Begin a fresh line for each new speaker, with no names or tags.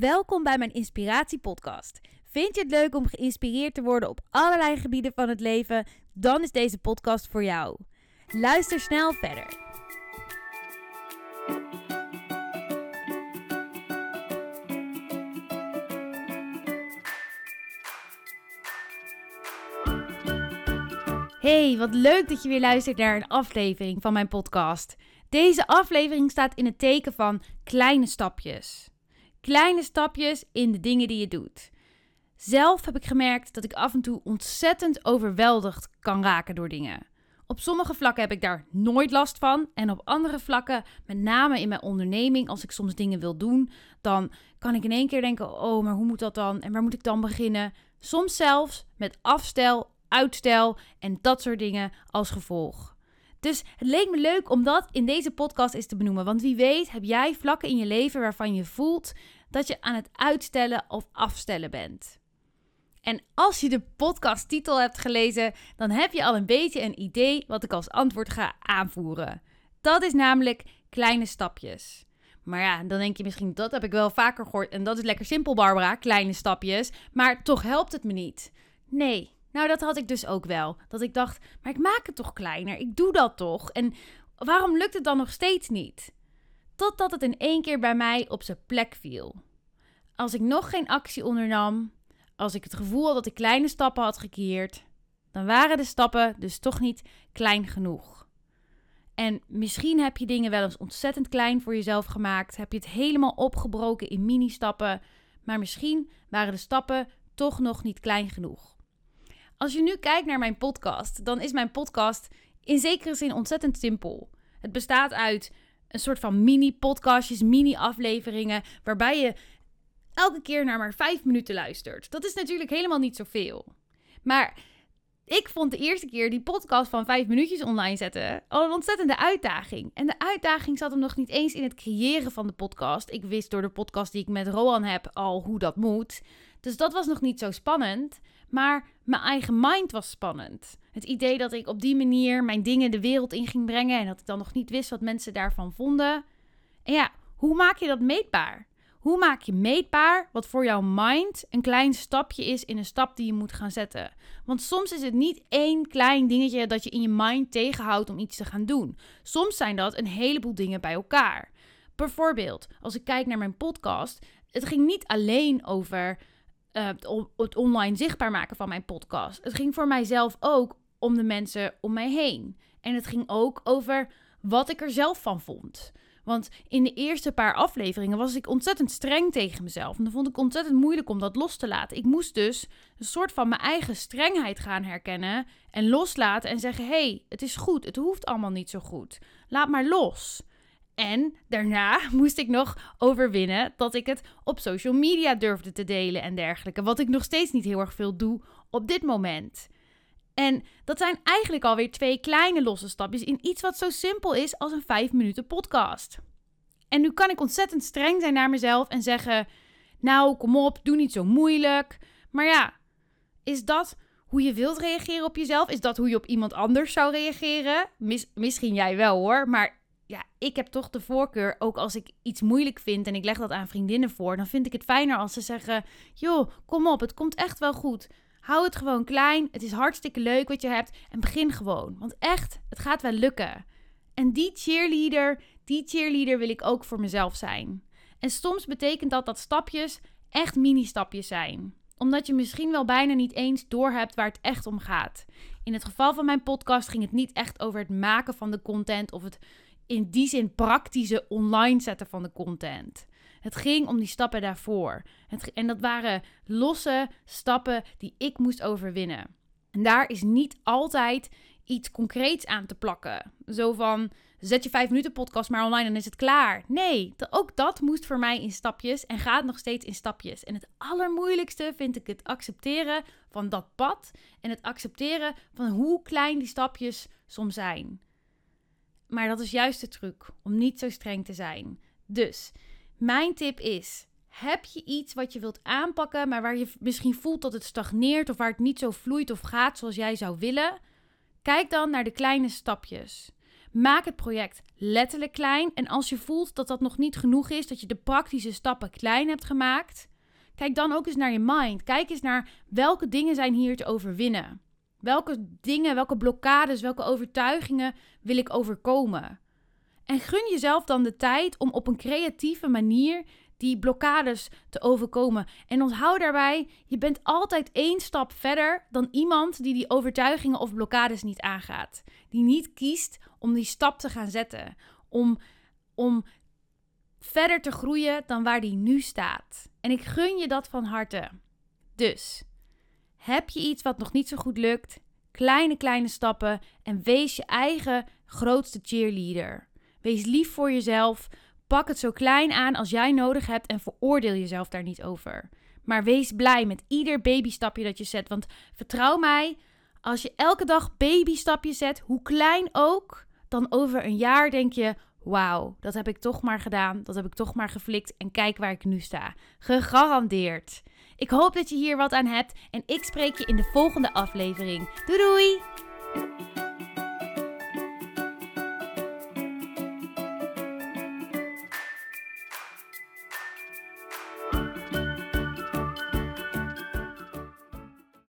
Welkom bij mijn Inspiratie-podcast. Vind je het leuk om geïnspireerd te worden op allerlei gebieden van het leven? Dan is deze podcast voor jou. Luister snel verder. Hey, wat leuk dat je weer luistert naar een aflevering van mijn podcast. Deze aflevering staat in het teken van kleine stapjes. Kleine stapjes in de dingen die je doet. Zelf heb ik gemerkt dat ik af en toe ontzettend overweldigd kan raken door dingen. Op sommige vlakken heb ik daar nooit last van. En op andere vlakken, met name in mijn onderneming, als ik soms dingen wil doen, dan kan ik in één keer denken: oh, maar hoe moet dat dan? En waar moet ik dan beginnen? Soms zelfs met afstel, uitstel en dat soort dingen als gevolg. Dus het leek me leuk om dat in deze podcast eens te benoemen. Want wie weet heb jij vlakken in je leven waarvan je voelt dat je aan het uitstellen of afstellen bent. En als je de podcasttitel hebt gelezen, dan heb je al een beetje een idee wat ik als antwoord ga aanvoeren. Dat is namelijk kleine stapjes. Maar ja, dan denk je misschien, dat heb ik wel vaker gehoord. En dat is lekker simpel, Barbara, kleine stapjes. Maar toch helpt het me niet. Nee, nou dat had ik dus ook wel. Dat ik dacht, maar ik maak het toch kleiner. Ik doe dat toch. En waarom lukt het dan nog steeds niet? Totdat het in één keer bij mij op zijn plek viel. Als ik nog geen actie ondernam, als ik het gevoel had dat ik kleine stappen had gekeerd, dan waren de stappen dus toch niet klein genoeg. En misschien heb je dingen wel eens ontzettend klein voor jezelf gemaakt, heb je het helemaal opgebroken in mini-stappen, maar misschien waren de stappen toch nog niet klein genoeg. Als je nu kijkt naar mijn podcast, dan is mijn podcast in zekere zin ontzettend simpel. Het bestaat uit een soort van mini-podcastjes, mini-afleveringen, waarbij je elke keer naar maar vijf minuten luistert. Dat is natuurlijk helemaal niet zoveel. Maar ik vond de eerste keer die podcast van vijf minuutjes online zetten al een ontzettende uitdaging. En de uitdaging zat hem nog niet eens in het creëren van de podcast. Ik wist door de podcast die ik met Roan heb al hoe dat moet. Dus dat was nog niet zo spannend. Maar mijn eigen mind was spannend. Het idee dat ik op die manier mijn dingen de wereld in ging brengen en dat ik dan nog niet wist wat mensen daarvan vonden. En ja, hoe maak je dat meetbaar? Hoe maak je meetbaar wat voor jouw mind een klein stapje is in een stap die je moet gaan zetten? Want soms is het niet één klein dingetje dat je in je mind tegenhoudt om iets te gaan doen. Soms zijn dat een heleboel dingen bij elkaar. Bijvoorbeeld, als ik kijk naar mijn podcast, het ging niet alleen over uh, het online zichtbaar maken van mijn podcast. Het ging voor mijzelf ook om de mensen om mij heen. En het ging ook over wat ik er zelf van vond. Want in de eerste paar afleveringen was ik ontzettend streng tegen mezelf. En dan vond ik ontzettend moeilijk om dat los te laten. Ik moest dus een soort van mijn eigen strengheid gaan herkennen en loslaten en zeggen: hé, hey, het is goed, het hoeft allemaal niet zo goed. Laat maar los. En daarna moest ik nog overwinnen dat ik het op social media durfde te delen en dergelijke. Wat ik nog steeds niet heel erg veel doe op dit moment. En dat zijn eigenlijk alweer twee kleine losse stapjes in iets wat zo simpel is als een 5 minuten podcast. En nu kan ik ontzettend streng zijn naar mezelf en zeggen: Nou, kom op, doe niet zo moeilijk. Maar ja, is dat hoe je wilt reageren op jezelf? Is dat hoe je op iemand anders zou reageren? misschien jij wel hoor, maar ja, ik heb toch de voorkeur, ook als ik iets moeilijk vind en ik leg dat aan vriendinnen voor, dan vind ik het fijner als ze zeggen: Joh, kom op, het komt echt wel goed. Hou het gewoon klein. Het is hartstikke leuk wat je hebt. En begin gewoon. Want echt, het gaat wel lukken. En die cheerleader, die cheerleader wil ik ook voor mezelf zijn. En soms betekent dat dat stapjes echt mini-stapjes zijn. Omdat je misschien wel bijna niet eens doorhebt waar het echt om gaat. In het geval van mijn podcast ging het niet echt over het maken van de content of het in die zin praktische online zetten van de content. Het ging om die stappen daarvoor. Het, en dat waren losse stappen die ik moest overwinnen. En daar is niet altijd iets concreets aan te plakken. Zo van, zet je vijf minuten podcast maar online en is het klaar. Nee, ook dat moest voor mij in stapjes en gaat nog steeds in stapjes. En het allermoeilijkste vind ik het accepteren van dat pad en het accepteren van hoe klein die stapjes soms zijn. Maar dat is juist de truc, om niet zo streng te zijn. Dus mijn tip is: heb je iets wat je wilt aanpakken, maar waar je misschien voelt dat het stagneert of waar het niet zo vloeit of gaat zoals jij zou willen? Kijk dan naar de kleine stapjes. Maak het project letterlijk klein. En als je voelt dat dat nog niet genoeg is, dat je de praktische stappen klein hebt gemaakt, kijk dan ook eens naar je mind. Kijk eens naar welke dingen zijn hier te overwinnen. Welke dingen, welke blokkades, welke overtuigingen wil ik overkomen? En gun jezelf dan de tijd om op een creatieve manier die blokkades te overkomen. En onthoud daarbij, je bent altijd één stap verder dan iemand die die overtuigingen of blokkades niet aangaat. Die niet kiest om die stap te gaan zetten. Om, om verder te groeien dan waar die nu staat. En ik gun je dat van harte. Dus, heb je iets wat nog niet zo goed lukt? Kleine, kleine stappen en wees je eigen grootste cheerleader. Wees lief voor jezelf. Pak het zo klein aan als jij nodig hebt en veroordeel jezelf daar niet over. Maar wees blij met ieder babystapje dat je zet. Want vertrouw mij, als je elke dag babystapjes zet, hoe klein ook, dan over een jaar denk je: wauw, dat heb ik toch maar gedaan. Dat heb ik toch maar geflikt. En kijk waar ik nu sta. Gegarandeerd. Ik hoop dat je hier wat aan hebt en ik spreek je in de volgende aflevering. Doei doei!